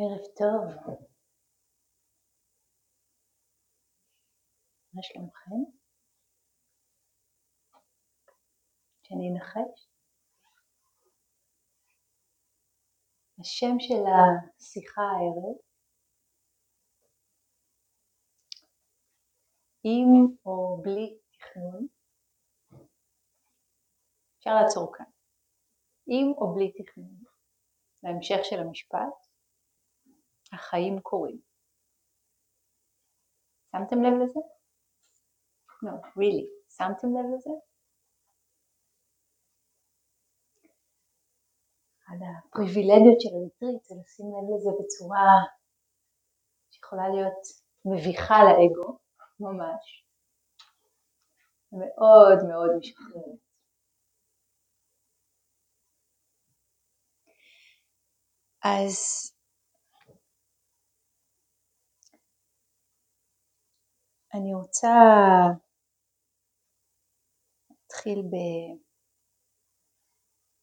ערב טוב. מה שלומכם? שאני אנחש? השם של השיחה הערב עם או בלי תכנון אפשר לעצור כאן עם או בלי תכנון להמשך של המשפט החיים קורים שמתם לב לזה? לא, no, really, שמתם לב לזה? אחת הפריבילגיות של הריטריט זה לשים לב לזה בצורה שיכולה להיות מביכה לאגו, ממש, מאוד מאוד משחררת. אז אני רוצה להתחיל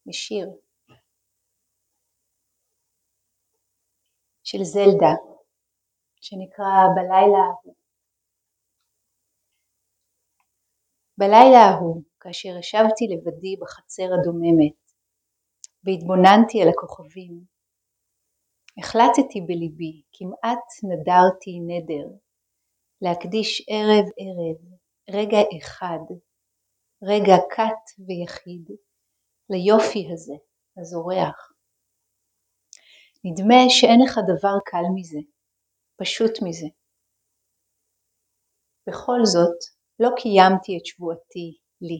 בשיר. של זלדה, שנקרא בלילה ההוא. בלילה ההוא, כאשר ישבתי לבדי בחצר הדוממת, והתבוננתי על הכוכבים, החלטתי בליבי, כמעט נדרתי נדר, להקדיש ערב ערב, רגע אחד, רגע קט ויחיד, ליופי הזה, הזורח, נדמה שאין לך דבר קל מזה, פשוט מזה. בכל זאת, לא קיימתי את שבועתי לי.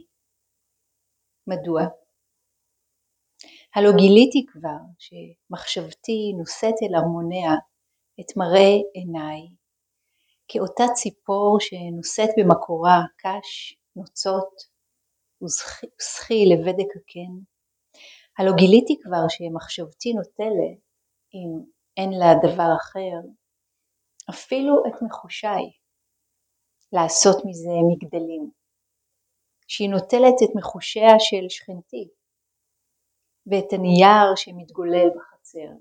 מדוע? הלא גיליתי כבר שמחשבתי נושאת אל ארמוניה את מראה עיניי, כאותה ציפור שנושאת במקורה קש, נוצות וסחי לבדק הקן. הלא גיליתי כבר שמחשבתי נוטלת אם אין לה דבר אחר, אפילו את מחושיי, לעשות מזה מגדלים, שהיא נוטלת את מחושיה של שכנתי, ואת הנייר שמתגולל בחצר,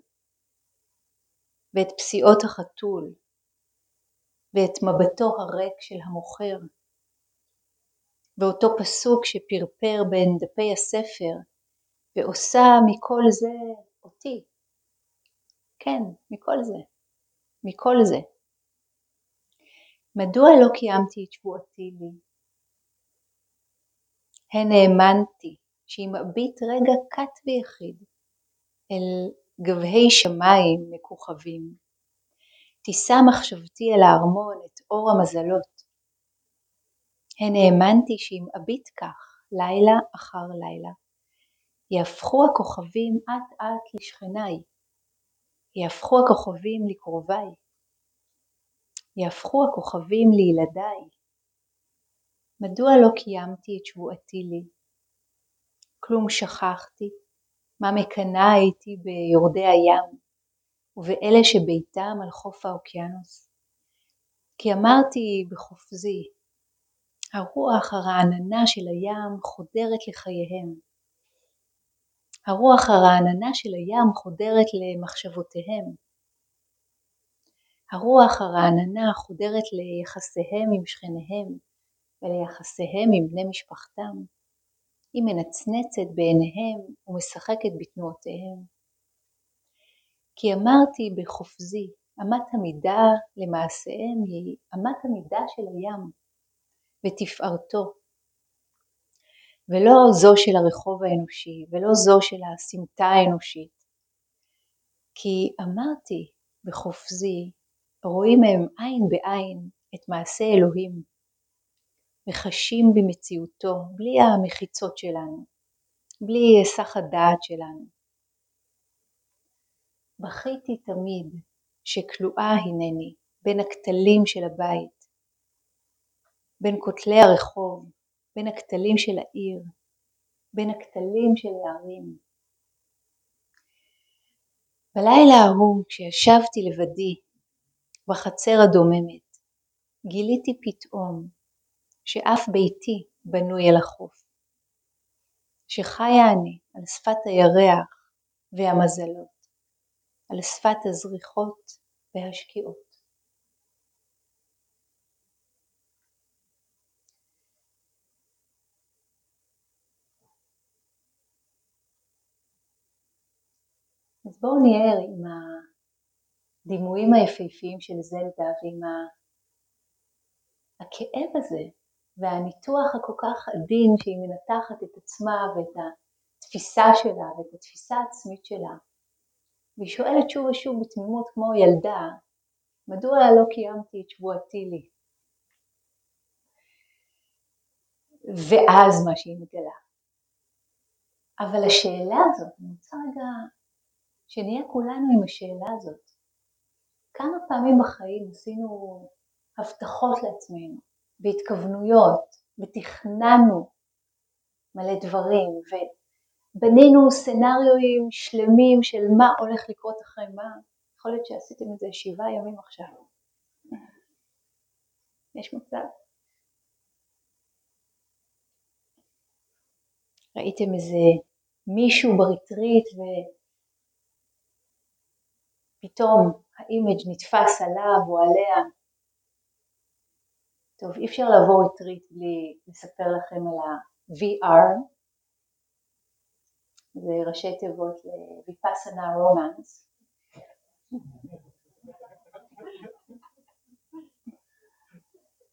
ואת פסיעות החתול, ואת מבטו הריק של המוכר, ואותו פסוק שפרפר בין דפי הספר, ועושה מכל זה אותי. כן, מכל זה. מכל זה. מדוע לא קיימתי את שבועתי לי? הן האמנתי שאם אביט רגע קט ויחיד אל גבהי שמיים מכוכבים, תישא מחשבתי אל הארמון את אור המזלות. הן האמנתי שאם אביט כך לילה אחר לילה, יהפכו הכוכבים אט אט לשכניי, יהפכו הכוכבים לקרוביי, יהפכו הכוכבים לילדיי. מדוע לא קיימתי את שבועתי לי? כלום שכחתי, מה מקנאה הייתי ביורדי הים, ובאלה שביתם על חוף האוקיינוס. כי אמרתי בחופזי, הרוח הרעננה של הים חודרת לחייהם, הרוח הרעננה של הים חודרת למחשבותיהם. הרוח הרעננה חודרת ליחסיהם עם שכניהם וליחסיהם עם בני משפחתם. היא מנצנצת בעיניהם ומשחקת בתנועותיהם. כי אמרתי בחופזי, אמת המידה למעשיהם היא אמת המידה של הים ותפארתו ולא זו של הרחוב האנושי, ולא זו של הסמטה האנושית. כי אמרתי בחופזי, רואים הם עין בעין את מעשה אלוהים, וחשים במציאותו, בלי המחיצות שלנו, בלי היסח הדעת שלנו. בכיתי תמיד שכלואה הנני בין הכתלים של הבית, בין כותלי הרחוב, בין הכתלים של העיר, בין הכתלים של הערים. בלילה ההוא, כשישבתי לבדי בחצר הדוממת, גיליתי פתאום שאף ביתי בנוי על החוף, שחיה אני על שפת הירח והמזלות, על שפת הזריחות והשקיעות. אז בואו נהיה עם הדימויים היפהפיים של זלדה ועם הכאב הזה והניתוח הכל כך עדין שהיא מנתחת את עצמה ואת התפיסה שלה ואת התפיסה העצמית שלה. והיא שואלת שוב ושוב בתמימות כמו ילדה, מדוע לא קיימתי את שבועתי לי? ואז מה שהיא מגלה. אבל השאלה הזאת, אני רוצה רגע שנהיה כולנו עם השאלה הזאת. כמה פעמים בחיים עשינו הבטחות לעצמנו, בהתכוונויות, ותכננו מלא דברים, ובנינו סצנריואים שלמים של מה הולך לקרות אחרי מה. יכול להיות שעשיתם את זה שבעה ימים עכשיו. יש מצב. ראיתם איזה מישהו בריטריט ופתאום ה image נתפס עליו או עליה טוב, אי אפשר לעבור ריטריט בלי לספר לכם על ה-VR, זה ראשי תיבות ל Vipassana romance.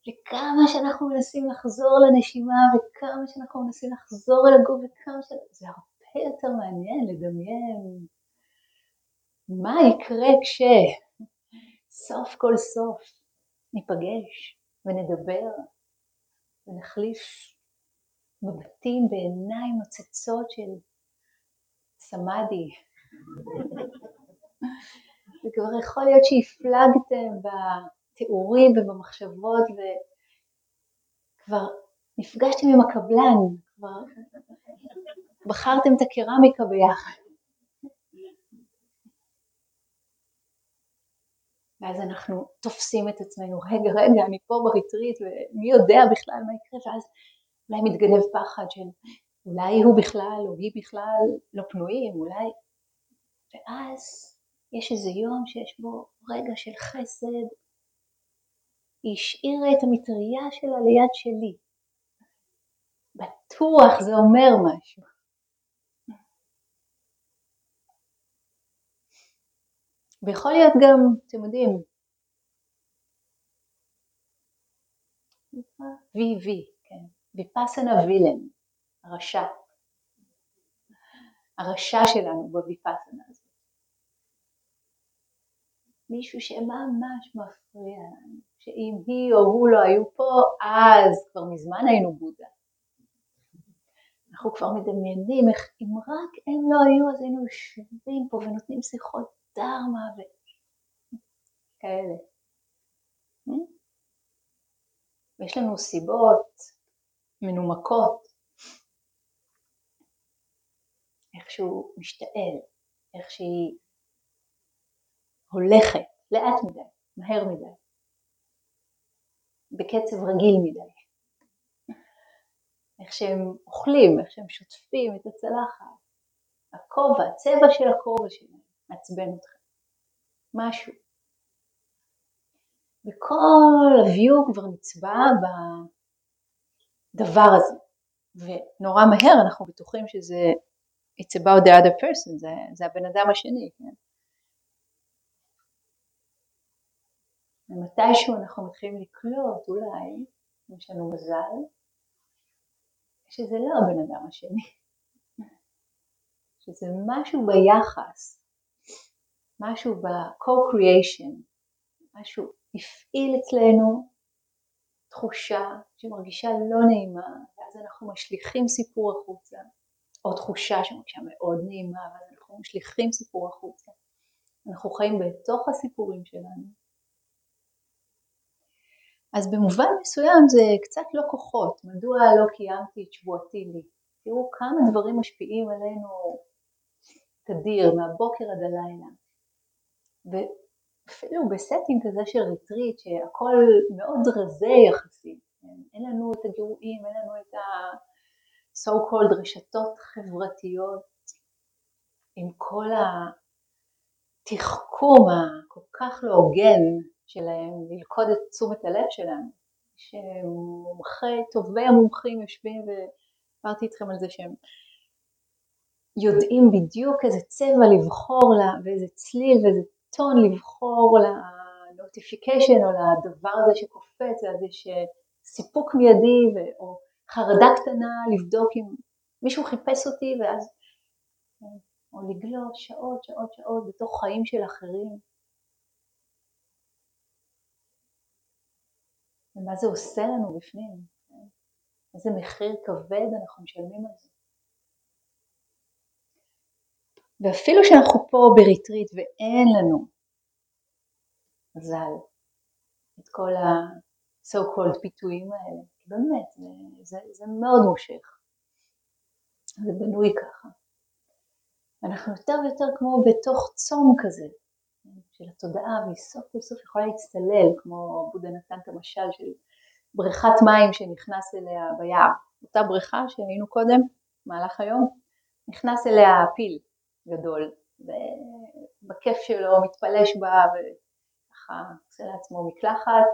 וכמה שאנחנו מנסים לחזור לנשימה וכמה שאנחנו מנסים לחזור אל הגוף וכמה ש... זה הרבה יותר מעניין לדמיין מה יקרה כשסוף כל סוף ניפגש ונדבר ונחליף מבטים בעיניים נוצצות של סמאדי. וכבר יכול להיות שהפלגתם בתיאורים ובמחשבות וכבר נפגשתם עם הקבלן, כבר בחרתם את הקרמיקה ביחד. ואז אנחנו תופסים את עצמנו, רגע, רגע, אני פה בריטריט ומי יודע בכלל מה יקרה, ואז אולי מתגנב פחד של אולי הוא בכלל או היא בכלל לא פנויים, אולי... ואז יש איזה יום שיש בו רגע של חסד, היא השאירה את המטריה שלה ליד שלי. בטוח זה אומר משהו. ויכול להיות גם, אתם יודעים, VV, כן, ויפאסנה וילן, הרשע, הרשע שלנו בוויפאסנה הזאת. מישהו שממש מפריע לנו, שאם היא או הוא לא היו פה, אז כבר מזמן היינו בודה. אנחנו כבר מדמיינים איך אם רק הם לא היו אז היינו יושבים פה ונותנים שיחות דרמה וכאלה. ויש לנו סיבות מנומקות, איך שהוא משתעל, איך שהיא הולכת לאט מדי, מהר מדי, בקצב רגיל מדי, איך שהם אוכלים, איך שהם שוטפים את הצלחת, הכובע, הצבע של הכובע שלהם. מעצבן אתכם, משהו. וכל הוויו כבר נצבע בדבר הזה, ונורא מהר אנחנו בטוחים שזה it's about the other person, זה, זה הבן אדם השני, כן? ומתישהו אנחנו מתחילים לקלוט אולי, יש לנו מזל, שזה לא הבן אדם השני, שזה משהו ביחס משהו ב-co-creation, משהו הפעיל אצלנו תחושה שמרגישה לא נעימה, ואז אנחנו משליכים סיפור החוצה, או תחושה שמרגישה מאוד נעימה, ואז אנחנו משליכים סיפור החוצה. אנחנו חיים בתוך הסיפורים שלנו. אז במובן מסוים זה קצת לא כוחות, מדוע לא קיימתי את שבועתי לי. תראו כמה דברים משפיעים עלינו תדיר, מהבוקר עד הלילה. ואפילו ב setting כזה של ריטריט שהכל מאוד רזה יחסית? אין לנו את הגירויים, אין לנו את ה-so called רשתות חברתיות עם כל התחכום הכל כך לא הוגן שלהם ללכוד את תשומת הלב שלנו, שמומחי, טובי המומחים יושבים ודיברתי איתכם על זה שהם יודעים בדיוק איזה צבע לבחור לה ואיזה צליל ואיזה טון לבחור לנוטיפיקיישן או לדבר הזה שקופץ, יש סיפוק מיידי או חרדה קטנה לבדוק אם מישהו חיפש אותי ואז או לגלוש שעות שעות שעות בתוך חיים של אחרים. ומה זה עושה לנו בפנים, איזה מחיר כבד אנחנו משלמים על זה. ואפילו שאנחנו פה בריטריט ואין לנו מזל את כל ה-so called פיתויים האלה, באמת, זה, זה, זה מאוד מושך, זה בנוי ככה. אנחנו יותר ויותר כמו בתוך צום כזה של התודעה, והיא סוף כל יכולה להצטלל, כמו בודה נתן את המשל של בריכת מים שנכנס אליה ביער. אותה בריכה שהיינו קודם, במהלך היום, נכנס אליה פיל גדול, ובכיף שלו מתפלש בה וככה עושה לעצמו מקלחת,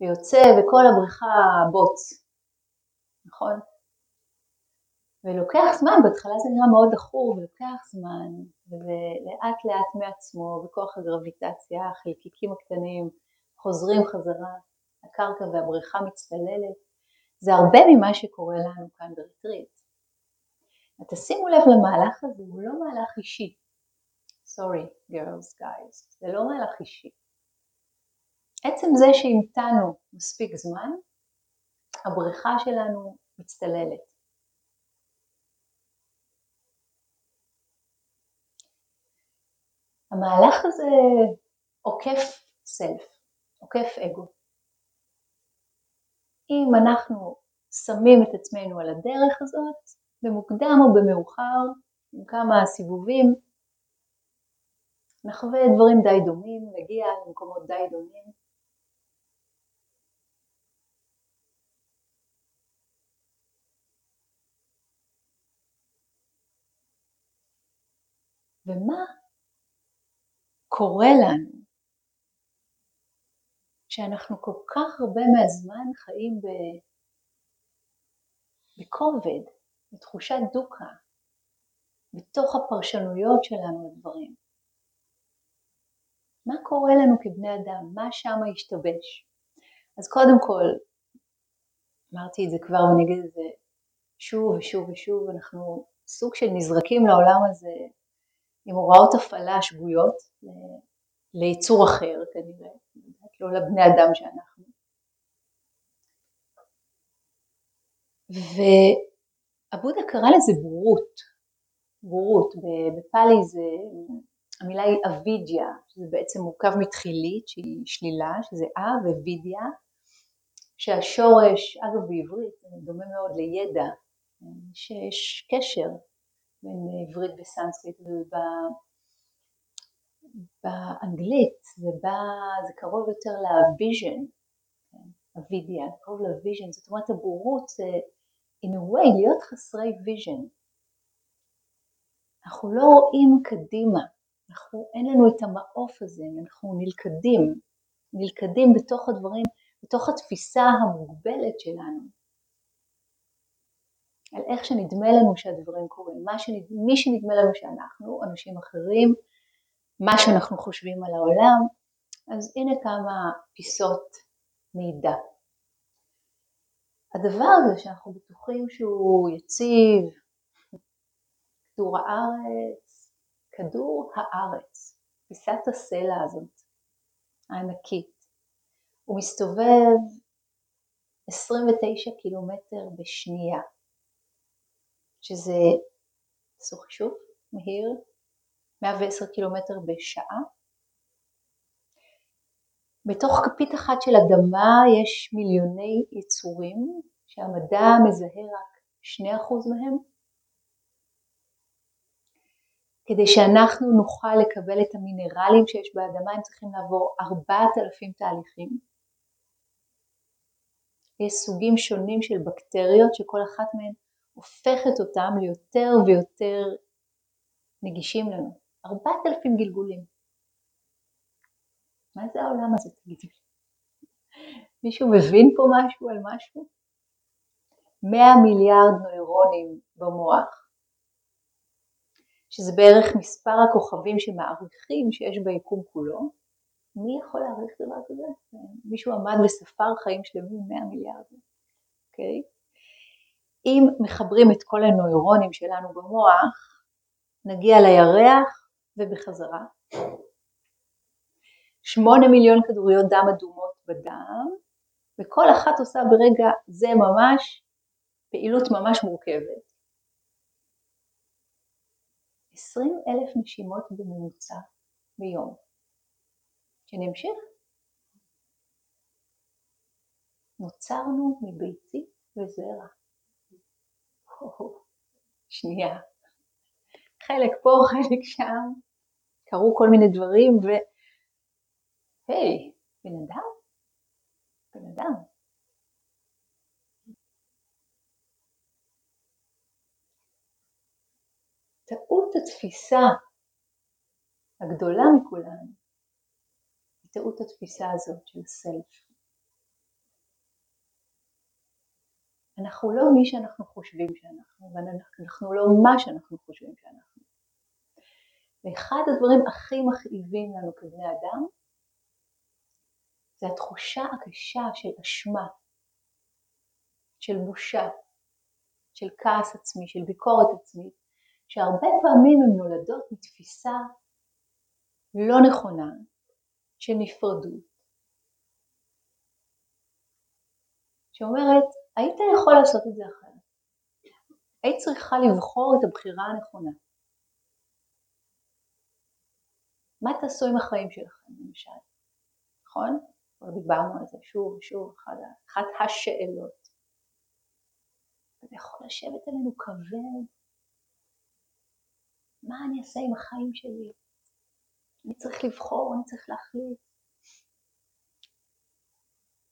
ויוצא וכל הבריכה בוץ, נכון? ולוקח זמן, בהתחלה זה נראה מאוד דחור ולוקח זמן, ולאט לאט מעצמו, בכוח הגרביטציה, החלקיקים הקטנים חוזרים חזרה, הקרקע והבריכה מצטללת. זה הרבה ממה שקורה לנו כאן בריטריט. ותשימו לב למהלך הזה, הוא לא מהלך אישי. סורי, girls, guys, זה לא מהלך אישי. עצם זה שהמתנו מספיק זמן, הבריכה שלנו מצטללת. המהלך הזה עוקף סלף, עוקף אגו. אם אנחנו שמים את עצמנו על הדרך הזאת, במוקדם או במאוחר, עם כמה סיבובים, נחווה דברים די דומים, נגיע למקומות די דומים. ומה קורה לנו שאנחנו כל כך הרבה מהזמן חיים בכובד, בתחושת דוקה, בתוך הפרשנויות שלנו לדברים. מה קורה לנו כבני אדם? מה שם השתבש? אז קודם כל, אמרתי את זה כבר ואני אגיד את זה שוב ושוב ושוב, אנחנו סוג של נזרקים לעולם הזה עם הוראות הפעלה שגויות ליצור אחר כנראה, לא לבני אדם שאנחנו. ועבודה קרא לזה בורות, בורות, בפאלי זה, המילה היא אבידיה, שזה בעצם מורכב מתחילית שהיא שלילה, שזה אה ווידיה, שהשורש, אגב בעברית, דומה מאוד לידע, שיש קשר בין עברית וסנסקריט ובאנגלית זה, בא, זה קרוב יותר ל vision, הווידיה, קרוב ל vision, זאת אומרת הבורות זה in a way להיות חסרי vision. אנחנו לא רואים קדימה, אנחנו, אין לנו את המעוף הזה, אנחנו נלכדים, נלכדים בתוך הדברים, בתוך התפיסה המוגבלת שלנו. על איך שנדמה לנו שהדברים קורים, מה שנד... מי שנדמה לנו שאנחנו, אנשים אחרים, מה שאנחנו חושבים על העולם, אז הנה כמה פיסות מידע. הדבר הזה שאנחנו בטוחים שהוא יציב, כדור הארץ, כדור הארץ, פיסת הסלע הזאת, הענקית, הוא מסתובב 29 קילומטר בשנייה. שזה, עשו חישוב מהיר, 110 קילומטר בשעה. בתוך כפית אחת של אדמה יש מיליוני יצורים שהמדע מזהה רק 2% מהם. כדי שאנחנו נוכל לקבל את המינרלים שיש באדמה הם צריכים לעבור 4,000 תהליכים. יש סוגים שונים של בקטריות שכל אחת מהן הופכת אותם ליותר ויותר נגישים לנו. ארבעת אלפים גלגולים. מה זה העולם הזה, תגידי לי? מישהו מבין פה משהו על משהו? 100 מיליארד נוירונים במוח, שזה בערך מספר הכוכבים שמעריכים שיש ביקום כולו. מי יכול להעריך דבר כזה? מישהו עמד וספר חיים שלמים 100 מיליארד, אוקיי? Okay? אם מחברים את כל הנוירונים שלנו במוח, נגיע לירח ובחזרה. שמונה מיליון כדוריות דם אדומות בדם, וכל אחת עושה ברגע זה ממש פעילות ממש מורכבת. עשרים אלף נשימות בממוצע ביום. שנמשיך. נוצרנו מביצית וזרע. שנייה. חלק פה, חלק שם, קרו כל מיני דברים ו... היי, בן אדם? בן אדם. טעות התפיסה הגדולה מכולן היא טעות התפיסה הזאת של סלף. אנחנו לא מי שאנחנו חושבים שאנחנו, ואנחנו לא מה שאנחנו חושבים שאנחנו. ואחד הדברים הכי מכאיבים לנו כבני אדם זה התחושה הקשה של אשמה, של בושה, של כעס עצמי, של ביקורת עצמית, שהרבה פעמים הן נולדות מתפיסה לא נכונה של נפרדות, שאומרת היית יכול לעשות את זה אחרת. היית צריכה לבחור את הבחירה הנכונה. מה תעשו עם החיים שלכם למשל, נכון? כבר דיברנו על זה שוב ושוב, אחת השאלות. זה יכול לשבת עלינו כבד. מה אני אעשה עם החיים שלי? אני צריך לבחור, אני צריך להחליט.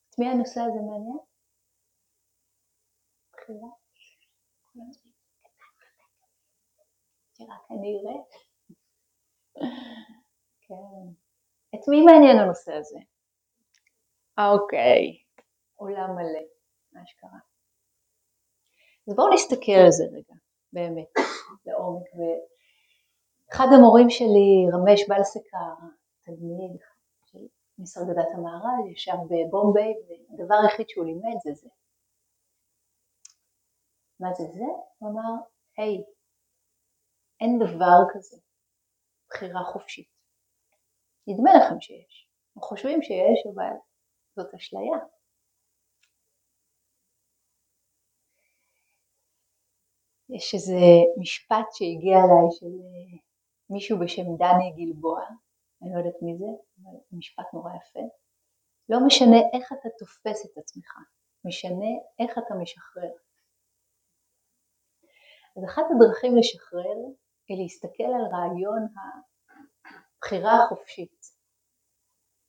את מי הנושא הזה מעניין? בחירה. שרק אני אראה. כן. את מי מעניין הנושא הזה? אוקיי, עולם מלא, מה שקרה. אז בואו נסתכל על זה רגע, באמת, לעומק. ואחד המורים שלי, רמש בלסקר, תלמיד של משרד דת המערב, ישב בבומביי, והדבר היחיד שהוא לימד זה זה. מה זה זה? הוא אמר, היי, אין דבר כזה, בחירה חופשית. נדמה לכם שיש, אנחנו חושבים שיש, אבל זאת אשליה. יש איזה משפט שהגיע אליי של אה, מישהו בשם דני גלבוע, אני לא יודעת מי זה, אבל משפט נורא יפה. לא משנה איך אתה תופס את עצמך, משנה איך אתה משחרר. אז אחת הדרכים לשחרר היא להסתכל על רעיון הבחירה החופשית,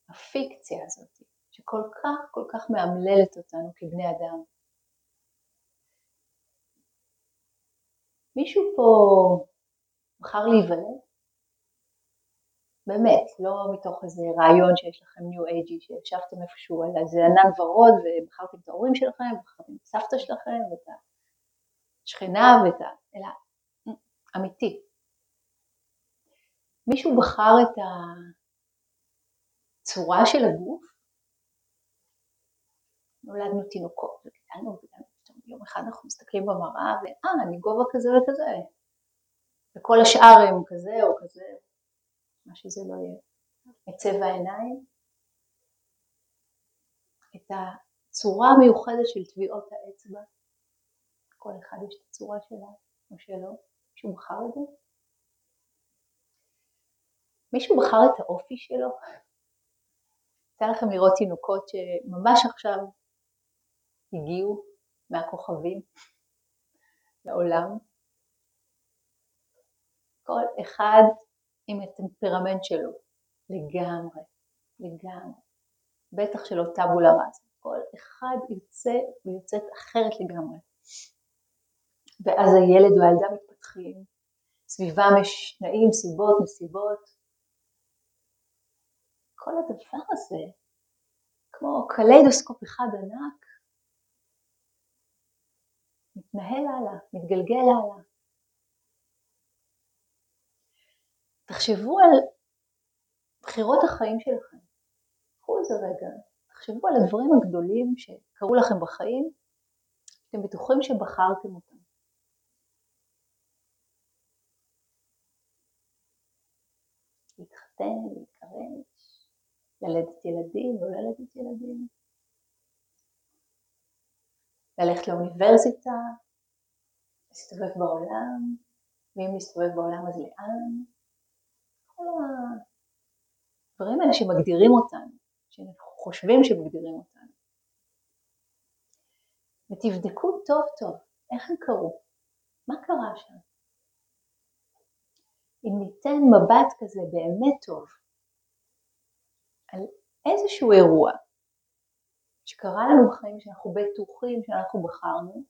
הפיקציה הזאת, שכל כך כל כך מאמללת אותנו כבני אדם. מישהו פה בחר להיוולד? באמת, לא מתוך איזה רעיון שיש לכם ניו אייג'י שישבתם איפשהו על איזה ענן ורוד ובחרתם את ההורים שלכם, ובחרתם את סבתא שלכם ואת השכנה ואת ה... אלא אמיתי. מישהו בחר את הצורה של הגוף? נולדנו תינוקות, וגדלנו וגדלנו, יום אחד אנחנו מסתכלים במראה ואה, אני גובה כזה וכזה, וכל השאר הם כזה או כזה, מה שזה לא יהיה, את צבע העיניים, את הצורה המיוחדת של טביעות האצבע, כל אחד יש את הצורה שלה או שלו, מישהו בחר את זה? מישהו בחר את האופי שלו? יצא לכם לראות תינוקות שממש עכשיו הגיעו מהכוכבים לעולם. כל אחד עם הטמפרמנט שלו, לגמרי, לגמרי. בטח שלא טאבולה ראסה, כל אחד יוצא ויוצאת אחרת לגמרי. ואז הילד או הילדה מתפתחים, סביבם יש תנאים, סיבות, נסיבות. כל הדבר הזה, כמו קליידוסקופ אחד ענק, מתנהל הלאה, מתגלגל הלאה. תחשבו על בחירות החיים שלכם. קחו איזה רגע, תחשבו על הדברים הגדולים שקרו לכם בחיים, אתם בטוחים שבחרתם אותם. להתחתן, להתקרש, ללדת ילדים, לא ללדת ילדים, ללכת לאוניברסיטה, להסתובב בעולם, ואם להסתובב בעולם אז לאן? כל הדברים האלה שמגדירים אותנו, שאנחנו חושבים שמגדירים אותנו. ותבדקו טוב טוב איך הם קרו, מה קרה שם. אם ניתן מבט כזה באמת טוב על איזשהו אירוע שקרה לנו בחיים שאנחנו בטוחים שאנחנו בחרנו,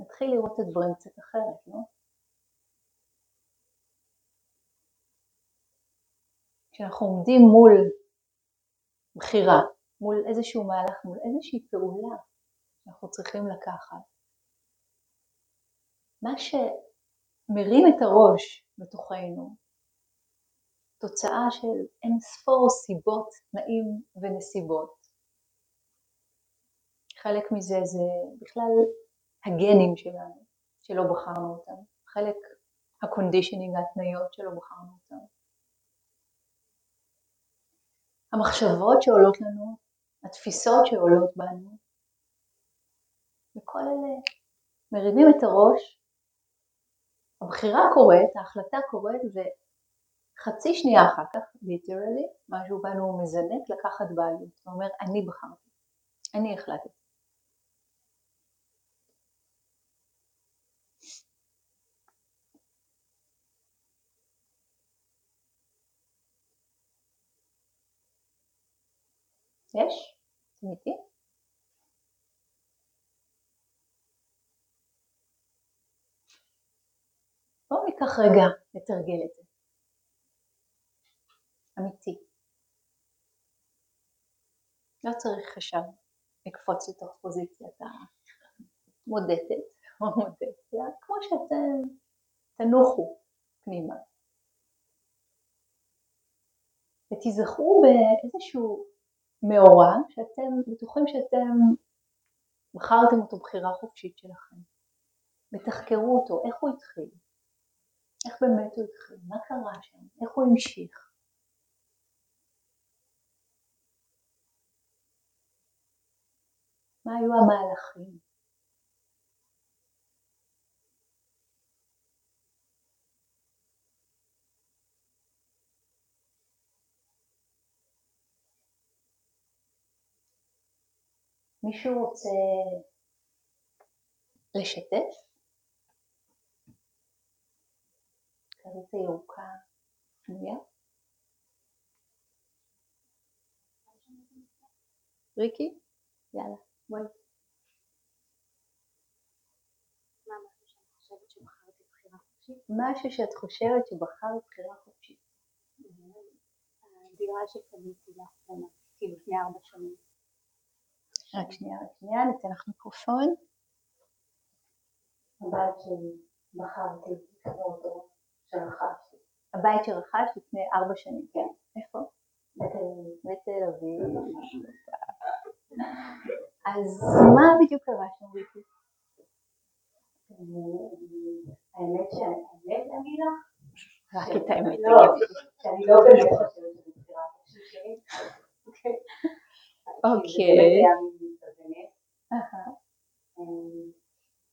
נתחיל לראות את הדברים קצת אחרת, לא? כשאנחנו עומדים מול בחירה, מול איזשהו מהלך, מול איזושהי פעולה שאנחנו צריכים לקחת, מה שמרים את הראש בתוכנו, תוצאה של אין ספור סיבות, תנאים ונסיבות. חלק מזה זה בכלל הגנים שלנו, שלא בחרנו אותם, חלק ה conditioning, ההתניות שלא בחרנו אותם. המחשבות שעולות לנו, התפיסות שעולות בנו, וכל אלה מרימים את הראש, הבחירה קורית, ההחלטה קורית, וחצי שנייה אחר כך, ליטרלי, משהו בנו מזנק לקחת בעלות, ואומר אני בחרתי, אני החלטתי. יש? אתם בואו ניקח רגע לתרגל את זה. אמיתי. לא צריך עכשיו לקפוץ לתוך פוזיציית המודדת או מודדת, כמו שאתם תנוחו פנימה. ותיזכרו באיזשהו מאורע שאתם בטוחים שאתם בחרתם אותו בחירה חופשית שלכם. ותחקרו אותו, איך הוא התחיל, איך באמת הוא התחיל, מה קרה שם, איך הוא המשיך. מה היו המהלכים? מישהו רוצה לשתף? הירוקה פנויה? ריקי? יאללה, בואי. משהו שאת חושבת שבחרת בחירה חופשית. הדירה שקניתי לאחרונה, כאילו לפני ארבע שנים. רק שנייה, רק שנייה, ניתן לך מיקרופון. הבית שבחרתי לקרוא אותו, שרכשתי. הבית שרכשת לפני ארבע שנים, כן. איפה? בתל אביב. אז מה בדיוק קרה שם, ריקי? האמת שהאמת להגיד לך? רק את האמת. לא, שאני לא באמת חושבת שזו בחירה חופשית שלי. אוקיי.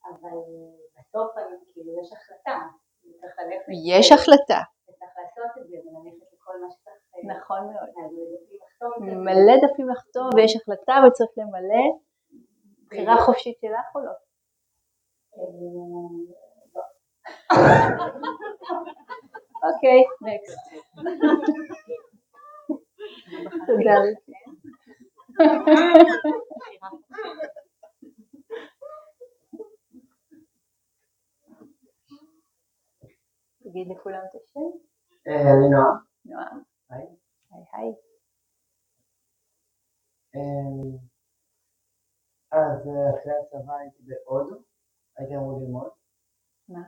אבל בסוף כאילו יש החלטה, יש החלטה. שצריך. נכון מאוד. מלא דפים לחתום ויש החלטה וצריך למלא. בחירה חופשית שלך או לא? אוקיי, נקסט. תודה. תגיד לכולם את השם. אה, אני נועם. נועם. היי. היי היי. אה, אז אה, אחרי הצבא הייתי בהודו, הייתי אמור ללמוד מה?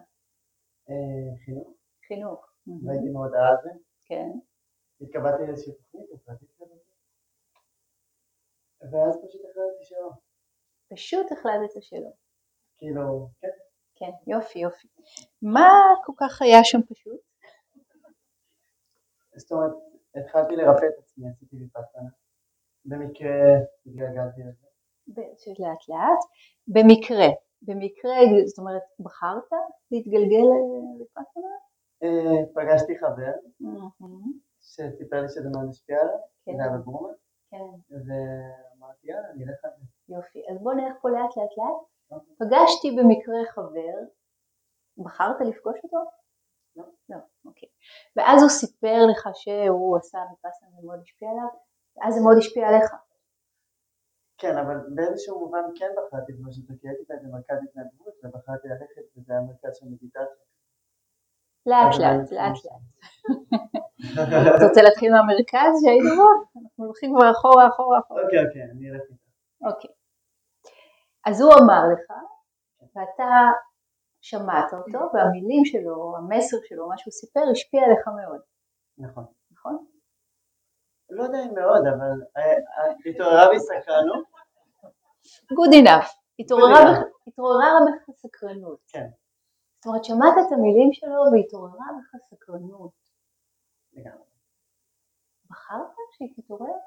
אה, חינוך, חינוך. והייתי מאוד על זה. כן. התקבלתי לאיזושהי תוכנית, החלטתי כזאת. ואז פשוט החלטתי שלא. פשוט החלטת שלא. כאילו, כן. כן, יופי יופי. מה כל כך היה שם פשוט? זאת אומרת, התחלתי לרפא את עצמי, עשיתי ויפאסנה. במקרה התגלגלתי לזה. לאט לאט. במקרה. במקרה, זאת אומרת, בחרת להתגלגל לפרטנר? אה, פגשתי חבר שסיפר לי שזה מאוד השפיע עליו, כן. זה היה בבורמה, כן, ואמרתי יאללה, נלך על זה. יופי. אז בוא נלך פה לאט לאט לאט. פגשתי במקרה חבר, בחרת לפגוש אותו? לא. לא, אוקיי. ואז הוא סיפר לך שהוא עשה מפסנה ומאוד השפיע עליו, ואז זה מאוד השפיע עליך. כן, אבל באיזשהו מובן כן בחרתי לפגוש אותו, כי הייתי באיזה מרכז התנדבות, ובחרתי ללכת, וזה היה מרכז של מדיטציה. לאט לאט, לאט. לאט. אתה רוצה להתחיל מהמרכז שהיינו בו? אנחנו הולכים כבר אחורה, אחורה, אחורה. אוקיי, אוקיי, אני אלך איתך. אוקיי. אז הוא אמר לך, ואתה שמעת אותו, והמילים שלו, המסר שלו, מה שהוא סיפר, השפיע עליך מאוד, נכון. נכון? לא יודע אם מאוד, אבל אה, אה, התעוררה בי סקרנות. Good enough. התעוררה בך סקרנות. כן. זאת אומרת, שמעת את המילים שלו והתעוררה בך סקרנות. לגמרי. בחרת שהיא תתעורר?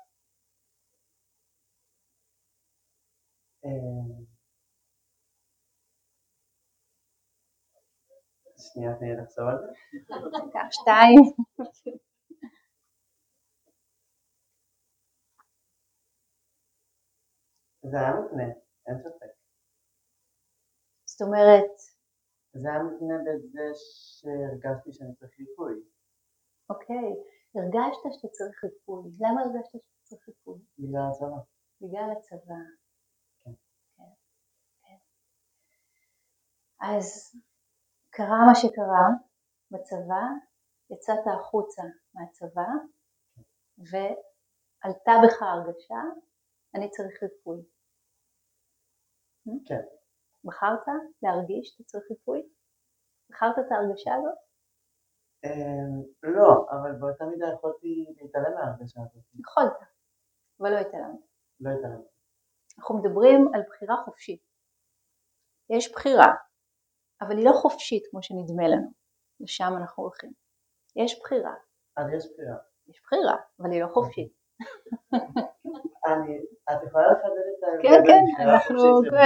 שנייה, תני לי לחשוב על זה. קח שתיים. זה היה מותנה, אין ספק. זאת אומרת, זה היה מותנה בזה שהרגשתי שאני צריך ריפוי. אוקיי, הרגשת שאתה צריך ריפוי. למה הרגשת שאתה צריך ריפוי? בגלל הצבא. בגלל הצבא. כן. כן, כן. אז קרה מה שקרה בצבא, יצאת החוצה מהצבא, ועלתה בך הרגשה, אני צריך ריפוי. כן. בחרת להרגיש שאתה צריך ריפוי? בחרת את ההרגשה הזאת? אה, לא, אבל באותה מידה יכולתי להתעלם מההרגשה הזאת. יכולת, אבל לא התעלמת. לא התעלמתי. אנחנו מדברים על בחירה חופשית. יש בחירה, אבל היא לא חופשית כמו שנדמה לנו. לשם אנחנו הולכים. יש בחירה, אז יש בחירה. יש בחירה, אבל היא לא חופשית. אני, את יכולה לחדד את ההבדל כן, כן,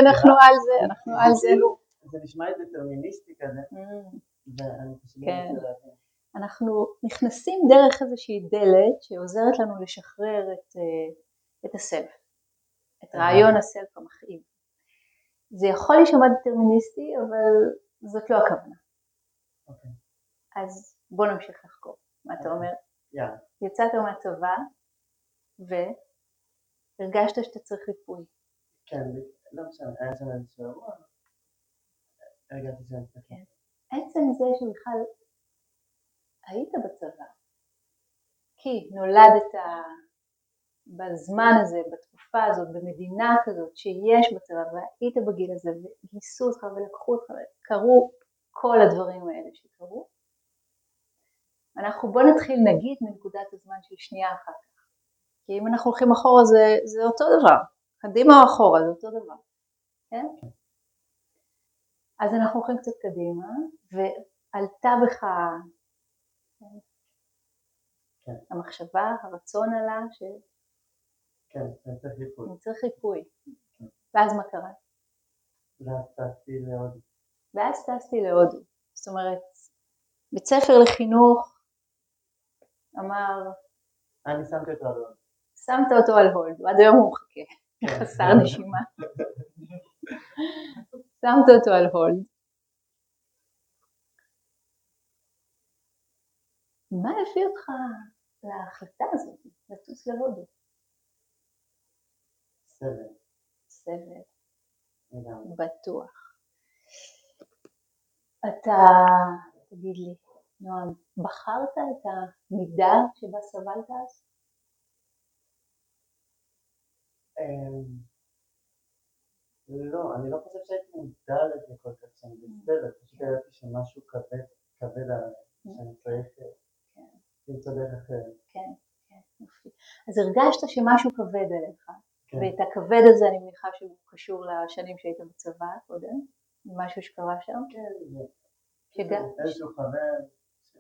אנחנו? על זה, אנחנו על זה. כאילו, זה נשמע דטרמיניסטי כזה, Mm. כן. לא. אנחנו נכנסים דרך איזושהי דלת שעוזרת לנו לשחרר את, אה, את הסלף, את רעיון הסלף המכאיב. זה יכול להישמע דטרמיניסטי, אבל זאת לא הכוונה. אוקיי, אז בוא נמשיך לחקור. מה אתה אומר? יאללה. יצאת מהצבא והרגשת שאתה צריך ריפוי. כן, לא משנה, היה שם איזשהו אירוע. הרגשתי שאני צריך. כן. עצם זה שבכלל היית בצבא, כי נולדת בזמן הזה, בתקופה הזאת, במדינה כזאת שיש בצבא, והיית בגיל הזה, וגייסו אותך ולקחו אותך, וקרו כל הדברים האלה שקרו. אנחנו בוא נתחיל נגיד מנקודת הזמן של שנייה אחת כך. כי אם אנחנו הולכים אחורה זה, זה אותו דבר, קדימה או אחורה זה אותו דבר, כן? אז אנחנו הולכים קצת קדימה, ועלתה בך כן. המחשבה, הרצון עלה שאני כן, אני צריך ריפוי. צריך ריפוי. ואז מה קרה? ואז טסתי להודו. ואז טסתי להודו. זאת אומרת, בית ספר לחינוך אמר, אני שמתי אותו על הודו. שמת אותו על הולד, ועד היום הוא מחכה, כן. חסר נשימה. שמת אותו על הולד. מה הביא אותך להחלטה הזאת, לטוס להודו? סבל, סבל. בטוח. אתה, תגיד לי, נועם, בחרת את המידה שבה סבלת אז? אמ, לא, אני לא חושב שהייתי מודע לזה כל כך שאני בסדר, פשוט ידעתי שמשהו כבד, כבד עליי, שאני צריך אה, כן. למצוא דרך אחרת. כן, כן, יופי. אז הרגשת שמשהו כבד עליך, כן. ואת הכבד הזה אני מניחה שהוא קשור לשנים שהיית בצבא קודם, משהו שקרה שם? כן, זה- שגם... איזשהו חבר, ש-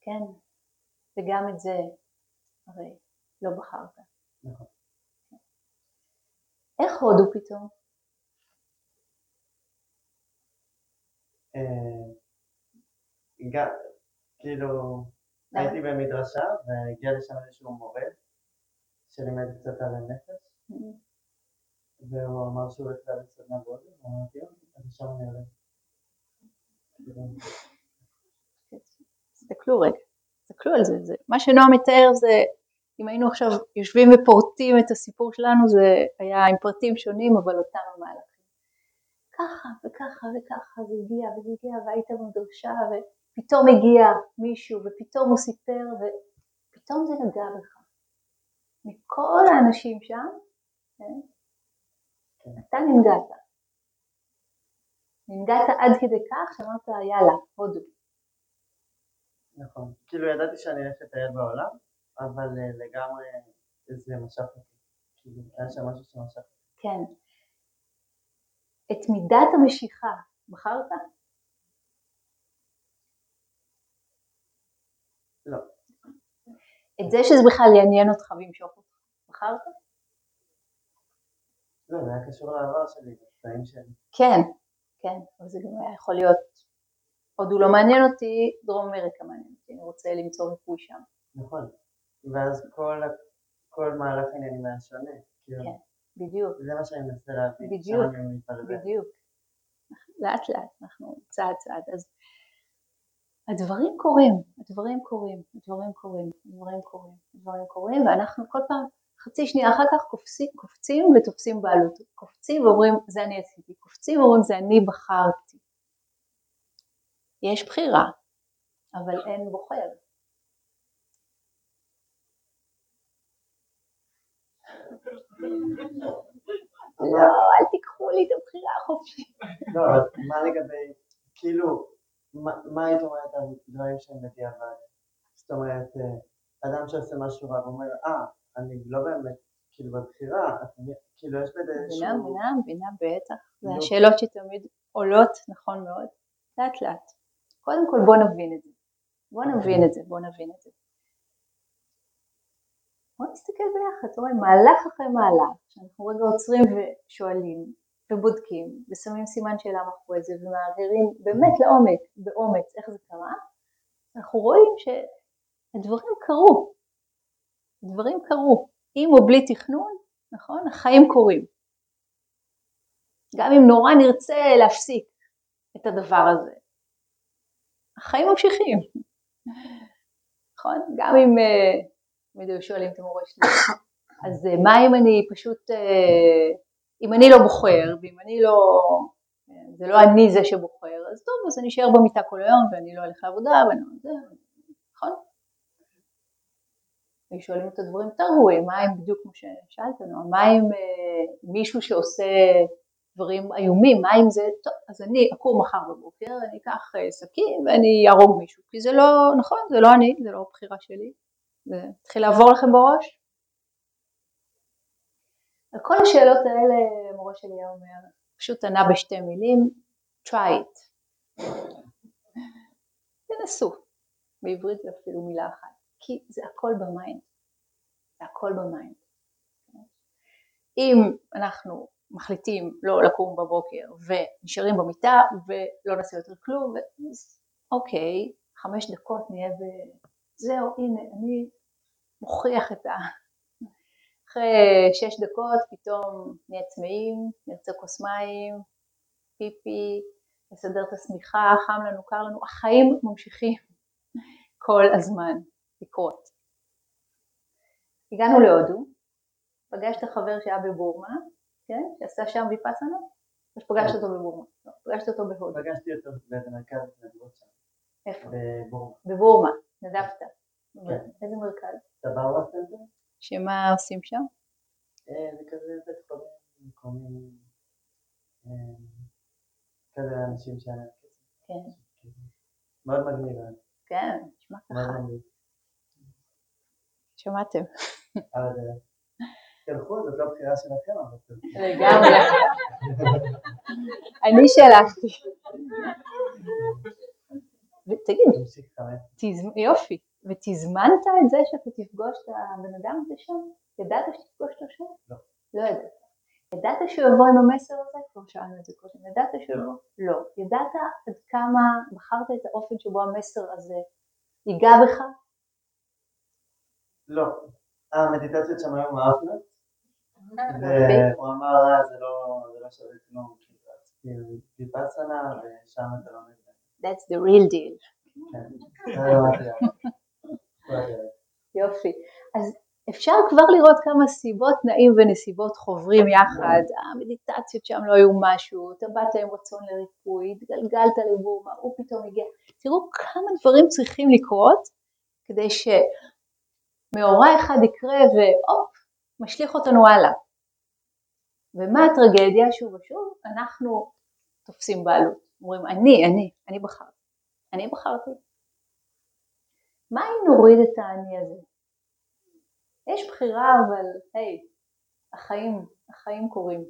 כן, וגם את זה הרי לא בחרת. נכון. איך הודו פתאום? אה, גם, כאילו? הייתי במדרשה והגיע לשם איזשהו מורה שלימד קצת על הנפש והוא אמר שהוא הולך להביא סדנה בהודו ואמרתי אוקיי, אז עכשיו אני. כאילו, תסתכלו רגע, תסתכלו על זה, זה. מה שנועם מתאר זה, אם היינו עכשיו יושבים ופורטים את הסיפור שלנו, זה היה עם פרטים שונים אבל אותם המהלכים. ככה וככה וככה זה הגיע וזה הגיע והיית במדרשה ופתאום הגיע מישהו ופתאום הוא סיפר ופתאום זה נגע בך. מכל האנשים שם, כן? אתה ננגעת. ננגעת עד כדי כך שאמרת יאללה, הודו. נכון. כאילו ידעתי שאני הולך לטייל בעולם, אבל אה, לגמרי זה משך אותי. כאילו, היה שם משהו שמשך אותי. כן. את מידת המשיכה בחרת? לא. את זה שזה בכלל יעניין אותך וימשוך אותך, בחרת? לא, זה היה קשור לעבר שלי, לקטעים שלי. כן, כן, אבל זה גם היה יכול להיות, עוד הוא לא מעניין אותי, דרום אמריקה מעניין אותי, אני רוצה למצוא ריפוי שם. נכון. ואז כל, כל מהלך העניינים היה שונה. כאילו, כן. בדיוק, זה מה שאני מנסה להבין. בדיוק. בדיוק. לאט לאט, אנחנו צעד צעד, אז הדברים קורים, הדברים קורים, הדברים קורים, הדברים קורים, הדברים קורים, ואנחנו כל פעם חצי שנייה אחר כך קופצים, קופצים ותופסים בעלות, קופצים ואומרים זה אני עשיתי, קופצים ואומרים זה אני בחרתי. יש בחירה, אבל אין בוחר. לא, אל תיקחו לי את הבחירה החופשית. לא, אבל מה לגבי, כאילו, מה מה היית אומרת על דברים שהם בדיעבד? זאת אומרת, אה, אדם שעושה משהו רע ואומר, אה, אני לא באמת, כאילו בבחירה, כאילו יש בזה איזשהו... מבינה, מבינה, בטח. זה. השאלות שתמיד עולות, נכון מאוד. לאט לאט. קודם כל בוא נבין את זה. בוא נבין את זה, בוא נבין את זה. בוא נסתכל ביחד, אתה רואה, מהלך אחרי מהלך, שאנחנו רגע עוצרים ושואלים ובודקים ושמים סימן שאלה מאחורי זה ומעבירים באמת לעומק, באומץ, איך זה קרה, אנחנו רואים שהדברים קרו. דברים קרו. עם או בלי תכנון, נכון? החיים קורים. גם אם נורא נרצה להפסיק את הדבר הזה. החיים ממשיכים. נכון? גם אם, אה, תמיד היו שואלים את המורה שלי, אז אה, מה אם אני פשוט, אה, אם אני לא בוחר, ואם אני לא, אה, זה לא אני זה שבוחר, אז טוב, אז אני אשאר במיטה כל היום, ואני לא אלך לעבודה, ואני לא זה, נכון? שואלים את הדברים יותר גרועים, מה אם בדיוק כמו ששאלת, נועה, מה אם אה, מישהו שעושה דברים איומים, מה אם זה, טוב, אז אני אקום מחר בבוקר, אני אקח אה, סכין ואני אהרוג מישהו, כי זה לא, נכון, זה לא אני, זה לא הבחירה שלי, זה התחיל לעבור לכם בראש? על כל השאלות האלה מורה שלי היה אומר, פשוט ענה בשתי מילים, try it. תנסו, בעברית זה אפילו מילה אחת, כי זה הכל ב mind, זה הכל ב mind. אם אנחנו מחליטים לא לקום בבוקר ונשארים במיטה ולא נעשה יותר כלום, אז אוקיי, חמש דקות נהיה ב... זהו, הנה, אני מוכיח את ה... אחרי שש דקות פתאום נהיה צמאים, נרצה כוס מים, פיפי, נסדר את השמיכה, חם לנו, קר לנו, החיים ממשיכים כל הזמן לקרות. הגענו להודו, פגשת חבר שהיה בבורמה, כן? שעשה שם ויפאסנה, או שפגשת אותו בבורמה? לא, פגשת אותו בהודו. פגשתי אותו באיזה מרכז התנדבות שם, איפה? בבורמה. בבורמה, התנדבת. כן. איזה מרכז? Thabarwa Center? שמה עושים שם? אה, זה כזה בית חולים מקומי, אה, כזה אנשים להם כסף. כן, מאוד מגניב, אה, כן, נשמע מאוד ככה. מגניב. שמעתם. אה, תלכו, זאת לא בחירה שלכם, אבל תלכו. לגמרי. אני שלחתי. תז- יופי, ותזמנת את זה שאתה תפגוש את הבן אדם הזה שם? ידעת שתפגוש אותו שם? לא. לא ידעת. ידעת שהוא יבוא עם המסר הזה? כבר שאלנו את זה קודם. ידעת שהוא יבוא? לא. ידעת עד כמה בחרת את האופן שבו המסר הזה ייגע בך? לא. המדיטציות שם היו מאפנות. והוא אמר, אה, זה לא זה לא שווה כלום, ויפאסנה, ושם אתה. את זה. That's the real deal. כן. לא הדרך. יופי. אז אפשר כבר לראות כמה סיבות, תנאים ונסיבות חוברים יחד. המדיטציות שם לא היו משהו, אתה באת עם רצון לריפוי, התגלגלת לבורמה, הוא פתאום הגיע. תראו כמה דברים צריכים לקרות כדי שמאורע אחד יקרה והופ, משליך אותנו הלאה. ומה הטרגדיה? שוב ושוב, אנחנו תופסים בעלות. אומרים, אני, אני, אני בחרתי. אני בחרתי. מה אם נוריד את האני הזה? יש בחירה, אבל היי, החיים, החיים קורים.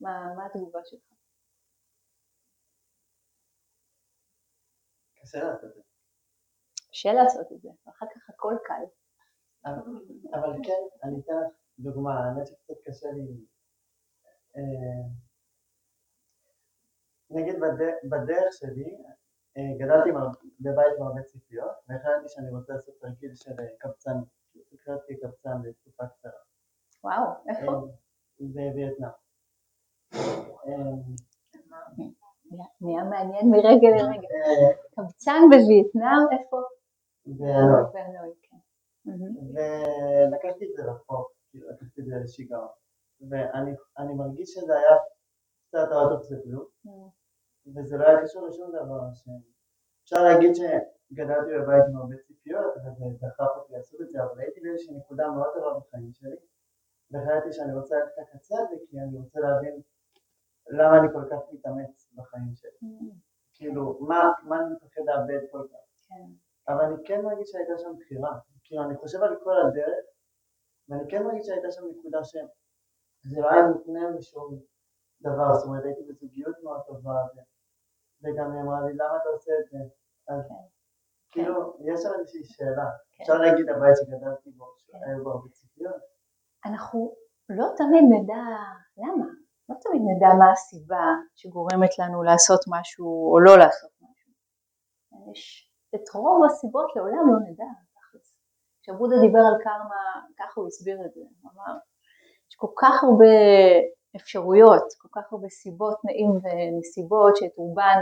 מה, מה התגובה שלך? קשה לעשות את. קשה לעשות את זה, ואחר כך הכל קל. אבל- כן, אני אתן לך דוגמה, האמת שקצת קשה לי. אה, נגיד בד- בדרך שלי, אה, גדלתי בבית עם הרבה ציפיות, והחלטתי שאני רוצה לעשות תרגיל של אה, קבצן, הקראתי קבצן לתקופה קצרה. וואו, איפה? בווייטנאם. נהיה- מעניין מרגע לרגע. קבצן בווייטנאם, איפה? ולקחתי את זה רחוק, כאילו לקחתי את זה לשיגעון. ואני אני מרגיש שזה היה קצת out of the blue, וזה לא היה קשור לשום דבר. אפשר להגיד שגדלתי בבית עם הרבה ציפיות, וזה דחף אותי לעשות את זה, אבל הייתי באיזושהי נקודה מאוד טובה בחיים שלי, והחלטתי שאני רוצה ללכת לקצה הזה, כי אני רוצה להבין למה אני כל כך מתאמץ בחיים שלי. כאילו, מה, מה אני מפחד לאבד כל כך. כן. אבל אני כן מרגיש שהייתה שם בחירה. כאילו, אני חושב על כל הדרך, ואני כן מרגיש שהייתה שם נקודה שזה לא היה מותנה משום דבר, זאת אומרת, הייתי בזוגיות מאוד טובה, וגם היא אמרה לי, למה אתה עושה את זה? אז כן. כאילו, יש שם איזושהי שאלה. כן. אפשר להגיד הבית שגדלתי בו, כן. שהיו בו הרבה ציפיות. אנחנו לא תמיד נדע למה, לא תמיד נדע מה הסיבה שגורמת לנו לעשות משהו או לא לעשות משהו. יש את רוב הסיבות לעולם לא נדע. כשבודה דיבר על קרמה, ככה הוא הסביר את זה, הוא אמר, יש כל כך הרבה אפשרויות, כל כך הרבה סיבות, תנאים ונסיבות שאת רובן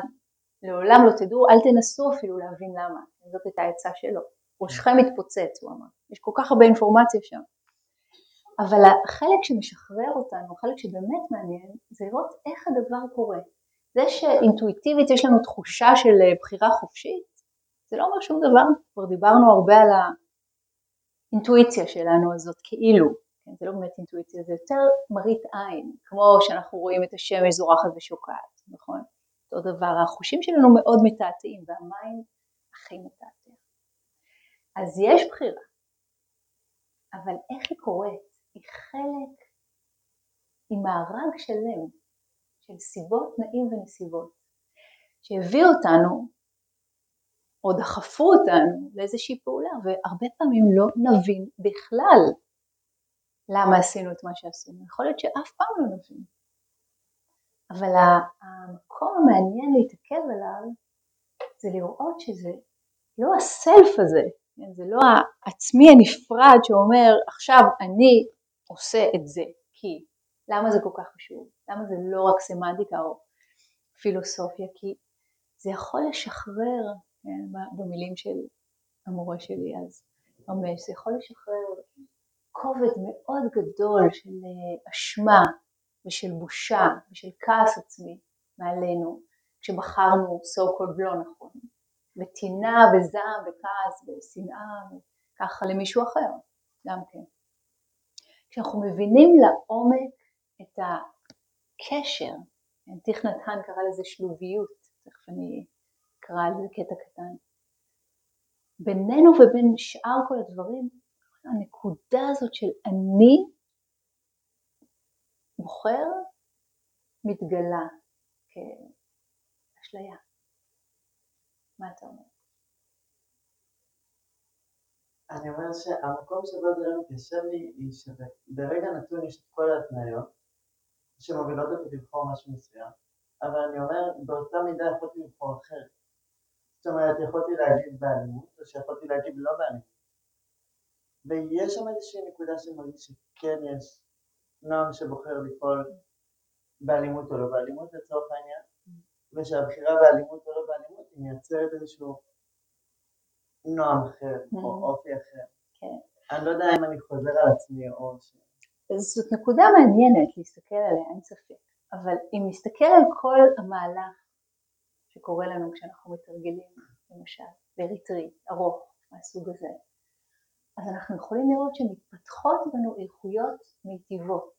לעולם לא תדעו, אל תנסו אפילו להבין למה, זאת הייתה העצה שלו. ראשכם מתפוצץ, הוא אמר, יש כל כך הרבה אינפורמציה שם. אבל החלק שמשחרר אותנו, החלק שבאמת מעניין, זה לראות איך הדבר קורה. זה שאינטואיטיבית יש לנו תחושה של אה, בחירה חופשית, זה לא אומר שום דבר, כבר דיברנו הרבה על האינטואיציה שלנו הזאת, כאילו, כן, זה לא באמת אינטואיציה, זה יותר מראית עין, כמו שאנחנו רואים את השמש זורחת ושוקעת, נכון? אותו דבר, החושים שלנו מאוד מתעתעים, והמים הכי מתעתע. אז יש בחירה, אבל איך היא קורית? היא חלק עם מארג שלם של סיבות, תנאים ונסיבות שהביאו אותנו או דחפו אותנו לאיזושהי פעולה והרבה פעמים לא נבין בכלל למה עשינו את מה שעשינו. יכול להיות שאף פעם לא נבין. אבל המקום המעניין להתעכב עליו זה לראות שזה לא הסלף הזה? זה לא העצמי הנפרד שאומר עכשיו אני עושה את זה, כי למה זה כל כך חשוב? למה זה לא רק סמנטיקה או פילוסופיה? כי זה יכול לשחרר, במילים של המורה שלי אז, רמש, זה יכול לשחרר כובד מאוד גדול של אשמה ושל בושה ושל כעס עצמי מעלינו כשבחרנו so called לא נכון, בטינה וזעם וכעס ושנאה וככה למישהו אחר גם כן. כשאנחנו מבינים לעומק את הקשר, תיך נתן קרא לזה שלוביות, תכף אני אקרא על זה קטע קטן, בינינו ובין שאר כל הדברים, הנקודה הזאת של אני בוחר מתגלה כאשליה. מה אתה אומר? אני אומר שהמקום שבו זה מתיישב לי, היא שברגע נתון יש את כל ההתניות שמובילות אותי לבחור משהו מסוים, אבל אני אומר, באותה מידה יכולתי לבחור אחרת. זאת אומרת, יכולתי להגיד באלימות, או שיכולתי להגיד לא באלימות. ויש שם איזושהי נקודה שמרגיש שכן יש נועם שבוחר לפעול באלימות או לא באלימות לצורך העניין, ושהבחירה באלימות או לא באלימות היא מייצרת איזשהו נועם אחר או mm-hmm. אופי אחר. כן. אני לא יודע אם אני חוזר על עצמי או ש... זאת נקודה מעניינת להסתכל עליה, אין ספק. אבל אם נסתכל על כל המהלך שקורה לנו כשאנחנו מתרגלים, למשל, בריטריט ארוך מהסוג הזה, אז אנחנו יכולים לראות שמתפתחות בנו איכויות מיטיבות.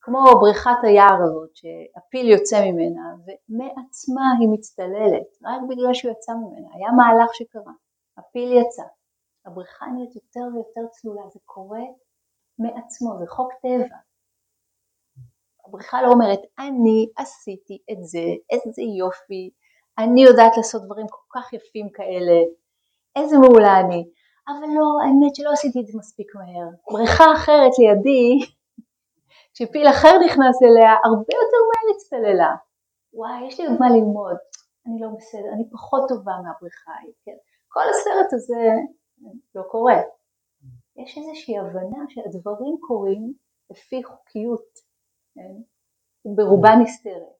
כמו בריכת היער הזאת שהפיל יוצא ממנה ומעצמה היא מצטללת רק בגלל שהוא יצא ממנה, היה מהלך שקרה, הפיל יצא, הבריכה נהיית יותר ויותר צלולה, זה קורה מעצמו, זה חוק טבע. הבריכה לא אומרת אני עשיתי את זה, איזה יופי, אני יודעת לעשות דברים כל כך יפים כאלה, איזה מעולה אני, אבל לא, האמת שלא עשיתי את זה מספיק מהר. בריכה אחרת לידי כשפיל אחר נכנס אליה, הרבה יותר מהר הצטללה. וואי, יש לי עוד מה ללמוד, אני לא בסדר, אני פחות טובה מהבריכה ההיא, כן? כל הסרט הזה לא קורה. יש איזושהי הבנה שהדברים קורים לפי חוקיות, כן? ברובה נסתרת.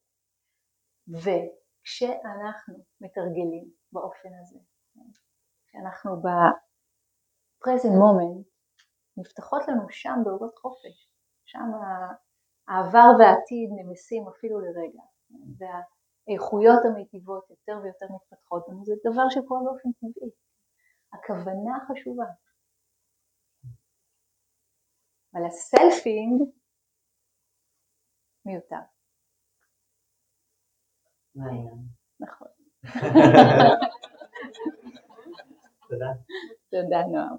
וכשאנחנו מתרגלים באופן הזה, כן? כשאנחנו ב-present moment, נפתחות לנו שם דרגות חופש. שם העבר והעתיד נמסים אפילו לרגע, והאיכויות המיטיבות יותר ויותר מתפתחות לנו, זה דבר שקורה באופן טבעי. הכוונה חשובה. אבל הסלפינג מיותר. נכון. תודה. תודה נועם.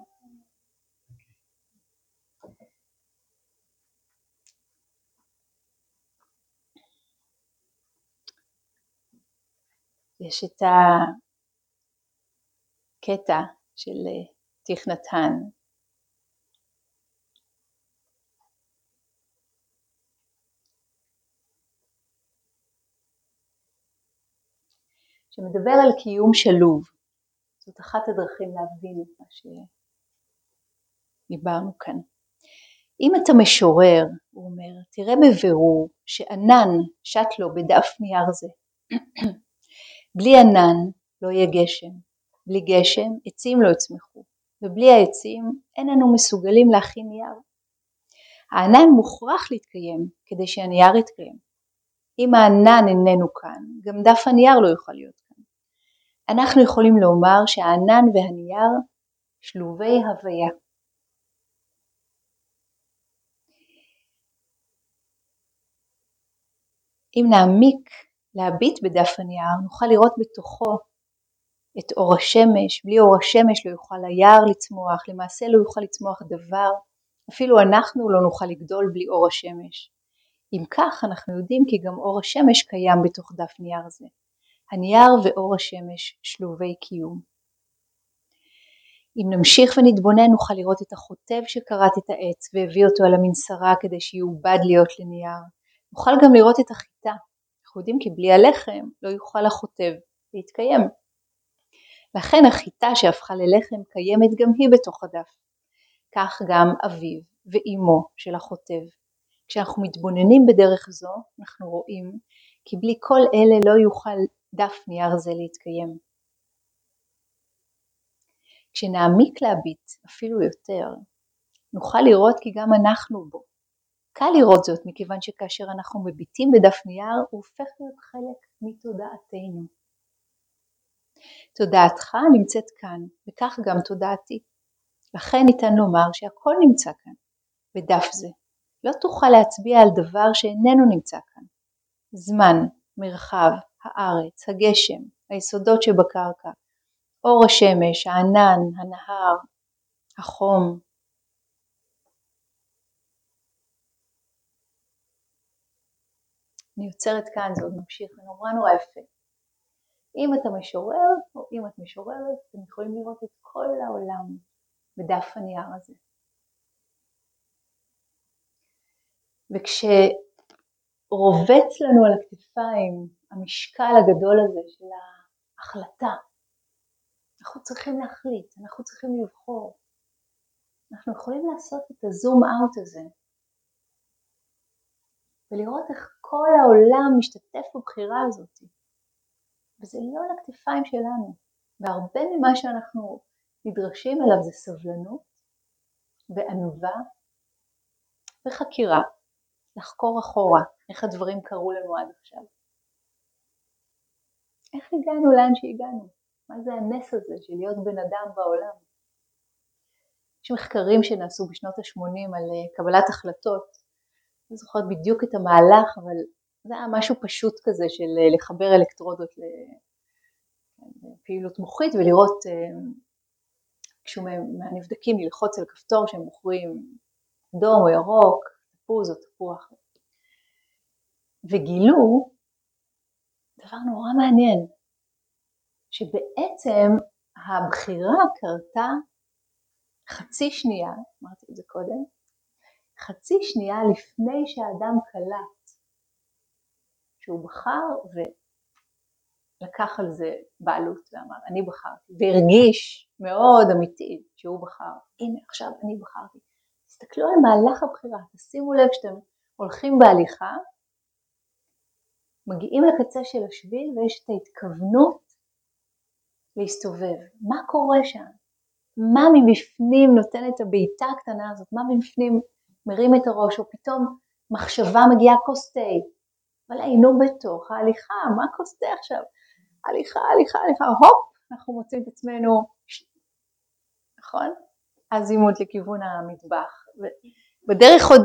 יש את הקטע של אה, שמדבר על קיום שלוב. זאת אחת הדרכים להבין את מה שדיברנו כאן. אם אתה משורר, הוא אומר, תראה בבירור שענן שט לו בדף נייר זה. בלי ענן לא יהיה גשם, בלי גשם עצים לא יצמחו, ובלי העצים אין אנו מסוגלים להכין נייר. הענן מוכרח להתקיים כדי שהנייר יתקיים. אם הענן איננו כאן, גם דף הנייר לא יוכל להיות. אנחנו יכולים לומר שהענן והנייר שלובי הוויה. אם נעמיק להביט בדף הנייר, נוכל לראות בתוכו את אור השמש, בלי אור השמש לא יוכל היער לצמוח, למעשה לא יוכל לצמוח דבר, אפילו אנחנו לא נוכל לגדול בלי אור השמש. אם כך אנחנו יודעים כי גם אור השמש קיים בתוך דף נייר זה. הנייר ואור השמש שלובי קיום. אם נמשיך ונתבונן נוכל לראות את החוטב שכרת את העץ והביא אותו על המנסרה כדי שיעובד להיות לנייר. נוכל גם לראות את החיטה אנחנו יודעים כי בלי הלחם לא יוכל החוטב להתקיים. לכן החיטה שהפכה ללחם קיימת גם היא בתוך הדף. כך גם אביו ואימו של החוטב. כשאנחנו מתבוננים בדרך זו אנחנו רואים כי בלי כל אלה לא יוכל דף נייר זה להתקיים. כשנעמיק להביט אפילו יותר, נוכל לראות כי גם אנחנו בו. קל לראות זאת מכיוון שכאשר אנחנו מביטים בדף נייר הוא הופך להיות חלק מתודעתנו. תודעתך נמצאת כאן וכך גם תודעתי. לכן ניתן לומר שהכל נמצא כאן, בדף זה. לא תוכל להצביע על דבר שאיננו נמצא כאן. זמן, מרחב, הארץ, הגשם, היסודות שבקרקע, אור השמש, הענן, הנהר, החום, אני עוצרת כאן, זה עוד ממשיך, זה נורא נורא יפה. אם אתה משורר או אם את משוררת, אתם יכולים לראות את כל העולם בדף הנייר הזה. וכשרובץ לנו על הכתפיים המשקל הגדול הזה של ההחלטה, אנחנו צריכים להחליט, אנחנו צריכים לבחור. אנחנו יכולים לעשות את הזום אאוט הזה ולראות איך כל העולם משתתף בבחירה הזאת. וזה לא על הכתפיים שלנו. והרבה ממה שאנחנו נדרשים אליו זה סבלנות וענווה וחקירה, לחקור אחורה איך הדברים קרו לנו עד עכשיו. איך הגענו לאן שהגענו? מה זה הנס הזה של להיות בן אדם בעולם? יש מחקרים שנעשו בשנות ל-80 על אה, קבלת החלטות לא זוכרת בדיוק את המהלך, אבל זה היה משהו פשוט כזה של אה, לחבר אלקטרודות לפעילות מוחית ולראות אה, כשהוא מהנבדקים ללחוץ על כפתור שהם בוחרים אדום או ירוק, תפוז או תפוח. וגילו דבר נורא מעניין, שבעצם הבחירה קרתה חצי שנייה, אמרתי את זה קודם, חצי שנייה לפני שהאדם קלט שהוא בחר ולקח על זה בעלות ואמר אני בחרתי והרגיש מאוד אמיתי שהוא בחר הנה עכשיו אני בחרתי תסתכלו על מהלך הבחירה תשימו לב שאתם הולכים בהליכה מגיעים לקצה של השביל ויש את ההתכוונות להסתובב. מה קורה שם? מה מבפנים נותן את הבעיטה הקטנה הזאת? מה מבפנים מרים את הראש, או פתאום מחשבה מגיעה כוס תה, אבל היינו בתוך ההליכה, מה כוס תה עכשיו? הליכה, הליכה, הליכה, הופ, אנחנו מוצאים את עצמנו, נכון? הזימות לכיוון המטבח. בדרך עוד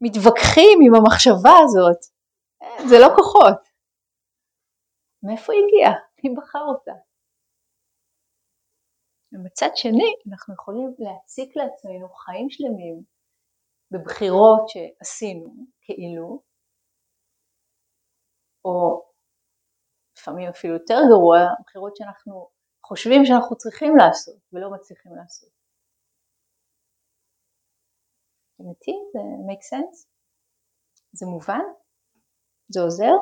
מתווכחים עם המחשבה הזאת, זה לא כוחות. מאיפה היא הגיעה? מי בחר אותה? ומצד שני, אנחנו יכולים להציק לעצמנו חיים שלמים בבחירות שעשינו כאילו, או לפעמים אפילו יותר גרוע, בחירות שאנחנו חושבים שאנחנו צריכים לעשות ולא מצליחים לעשות. אתם איתי? זה make sense? זה מובן? זה עוזר?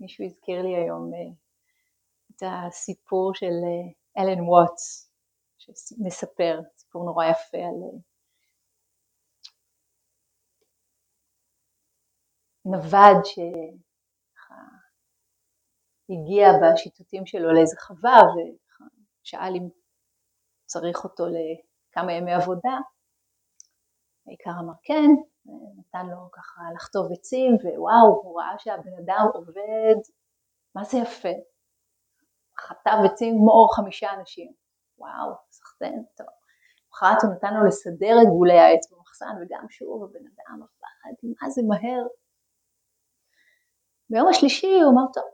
מישהו הזכיר לי היום אה, את הסיפור של אה, אלן ווטס, שמספר, סיפור נורא יפה על אה, נווד שהגיע בשיטוטים שלו לאיזה חווה ושאל אם צריך אותו לכמה ימי עבודה. העיקר אמר כן, נתן לו ככה לחטוב עצים ווואו, הוא ראה שהבן אדם עובד, מה זה יפה. חטב עצים כמו חמישה אנשים, וואו, סחטיין, טוב. אחת הוא נתן לו לסדר את גולי העץ במחסן וגם שוב הבן אדם עבד, מה זה מהר, ביום השלישי הוא אמר, טוב,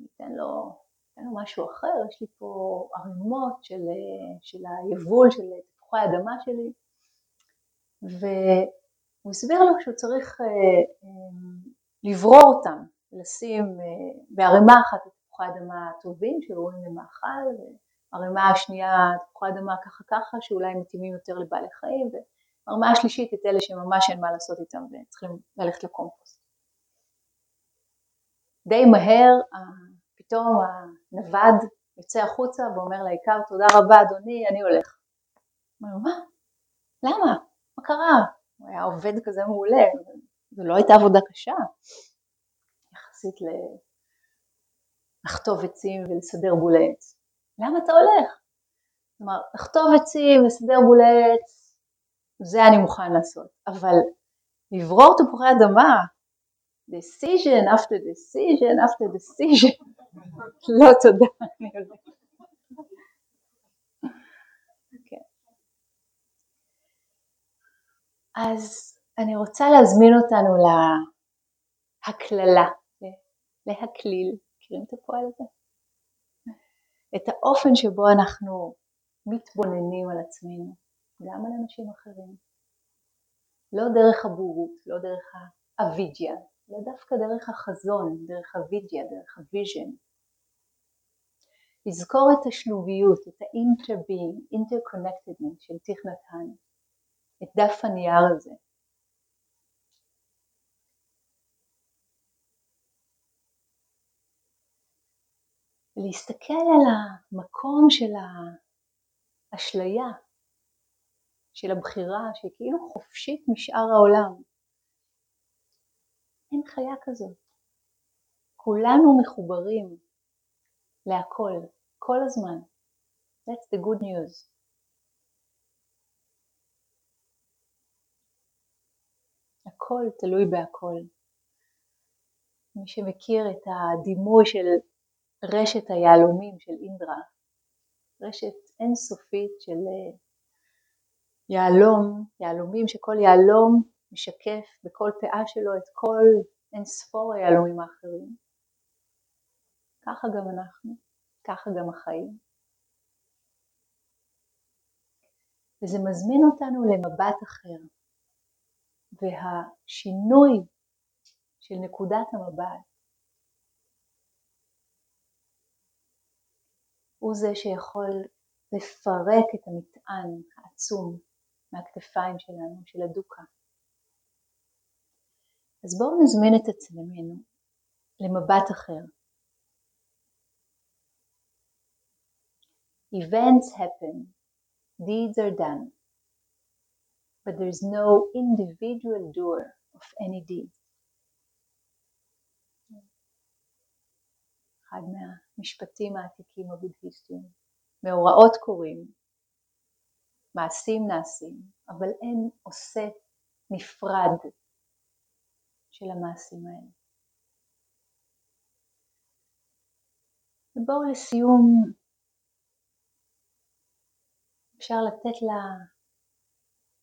ניתן לו, ניתן לו משהו אחר, יש לי פה ערימות של, של היבול של תפוחי האדמה שלי, והוא הסביר לו שהוא צריך אה, אה, לברור אותם, לשים אה, בערימה אחת את תפוחי האדמה הטובים שראויים למאכל, וערימה השנייה תפוחי אדמה ככה ככה שאולי מתאימים יותר לבעלי חיים, והערימה השלישית את אלה שממש אין מה לעשות איתם וצריכים ללכת לקומפוסט. די מהר פתאום הנווד יוצא החוצה ואומר לעיקר תודה רבה אדוני אני הולך. אומר מה? למה? מה קרה? הוא היה עובד כזה מעולה, זו לא הייתה עבודה קשה יחסית לחטוב עצים ולסדר בולי עץ. למה אתה הולך? כלומר, לחטוב עצים, לסדר בולי עץ, זה אני מוכן לעשות, אבל לברור תפוחי אדמה, decision after decision after decision, לא תודה. אז אני רוצה להזמין אותנו להקללה, להקליל, מכירים את הפועל הזה? את האופן שבו אנחנו מתבוננים על עצמנו, גם על אנשים אחרים. לא דרך הבורות, לא דרך האווידיה, אלא דווקא דרך החזון, דרך הווידיה, דרך ה vision. לזכור את השלוביות, את ה-interbeing, interconnectedness של תיך נתן, את דף הנייר הזה. להסתכל על המקום של האשליה, של הבחירה, שכאילו חופשית משאר העולם. אין חיה כזאת. כולנו מחוברים להכל, כל הזמן. That's the good news. הכל תלוי בהכל. מי שמכיר את הדימוי של רשת היהלומים של אינדרה, רשת אינסופית של אה, יהלום, יהלומים שכל יהלום משקף בכל פאה שלו את כל אין ספור היהלומים האחרים. ככה גם אנחנו, ככה גם החיים. וזה מזמין אותנו למבט אחר, והשינוי של נקודת המבט הוא זה שיכול לפרק את המטען העצום מהכתפיים שלנו, של הדוקה. אז בואו נזמין את עצמנו למבט אחר. Events happen, deeds are done, but there is no individual doer of any deed. אחד מהמשפטים העתיקים הבודהיסטיים. מאורעות קורים, מעשים נעשים, אבל אין עושה נפרד של המעשים האלה. ובואו לסיום, אפשר לתת לה,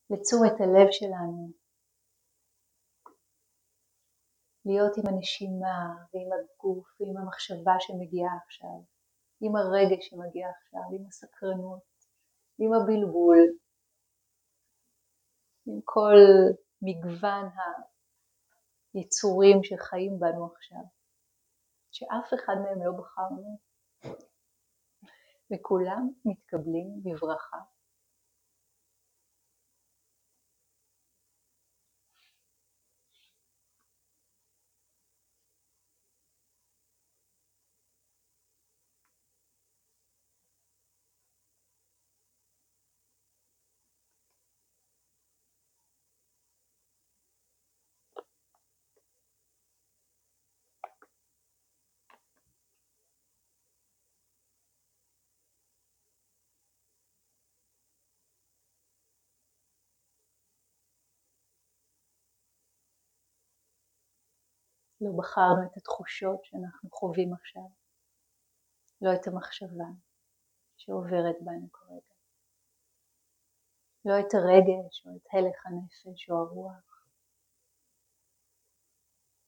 לתשומת הלב שלנו להיות עם הנשימה ועם הגוף ועם המחשבה שמגיעה עכשיו, עם הרגש שמגיע עכשיו, עם הסקרנות, עם הבלבול, עם כל מגוון היצורים שחיים בנו עכשיו, שאף אחד מהם לא בחרנו, וכולם מתקבלים בברכה. לא בחרנו את התחושות שאנחנו חווים עכשיו, לא את המחשבה שעוברת בנו כרגע, לא את הרגש או את הלך הנפש או הרוח,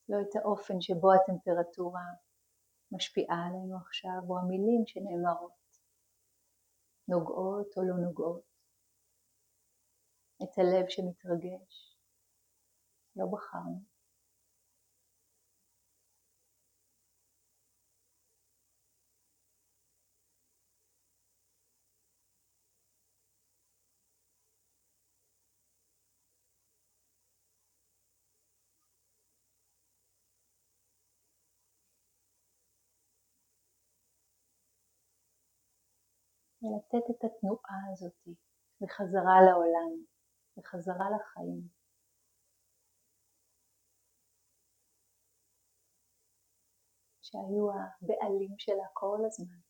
לא את האופן שבו הטמפרטורה משפיעה עלינו עכשיו, או המילים שנאמרות, נוגעות או לא נוגעות, את הלב שמתרגש, לא בחרנו. ולתת את התנועה הזאת בחזרה לעולם, בחזרה לחיים. שהיו הבעלים שלה כל הזמן.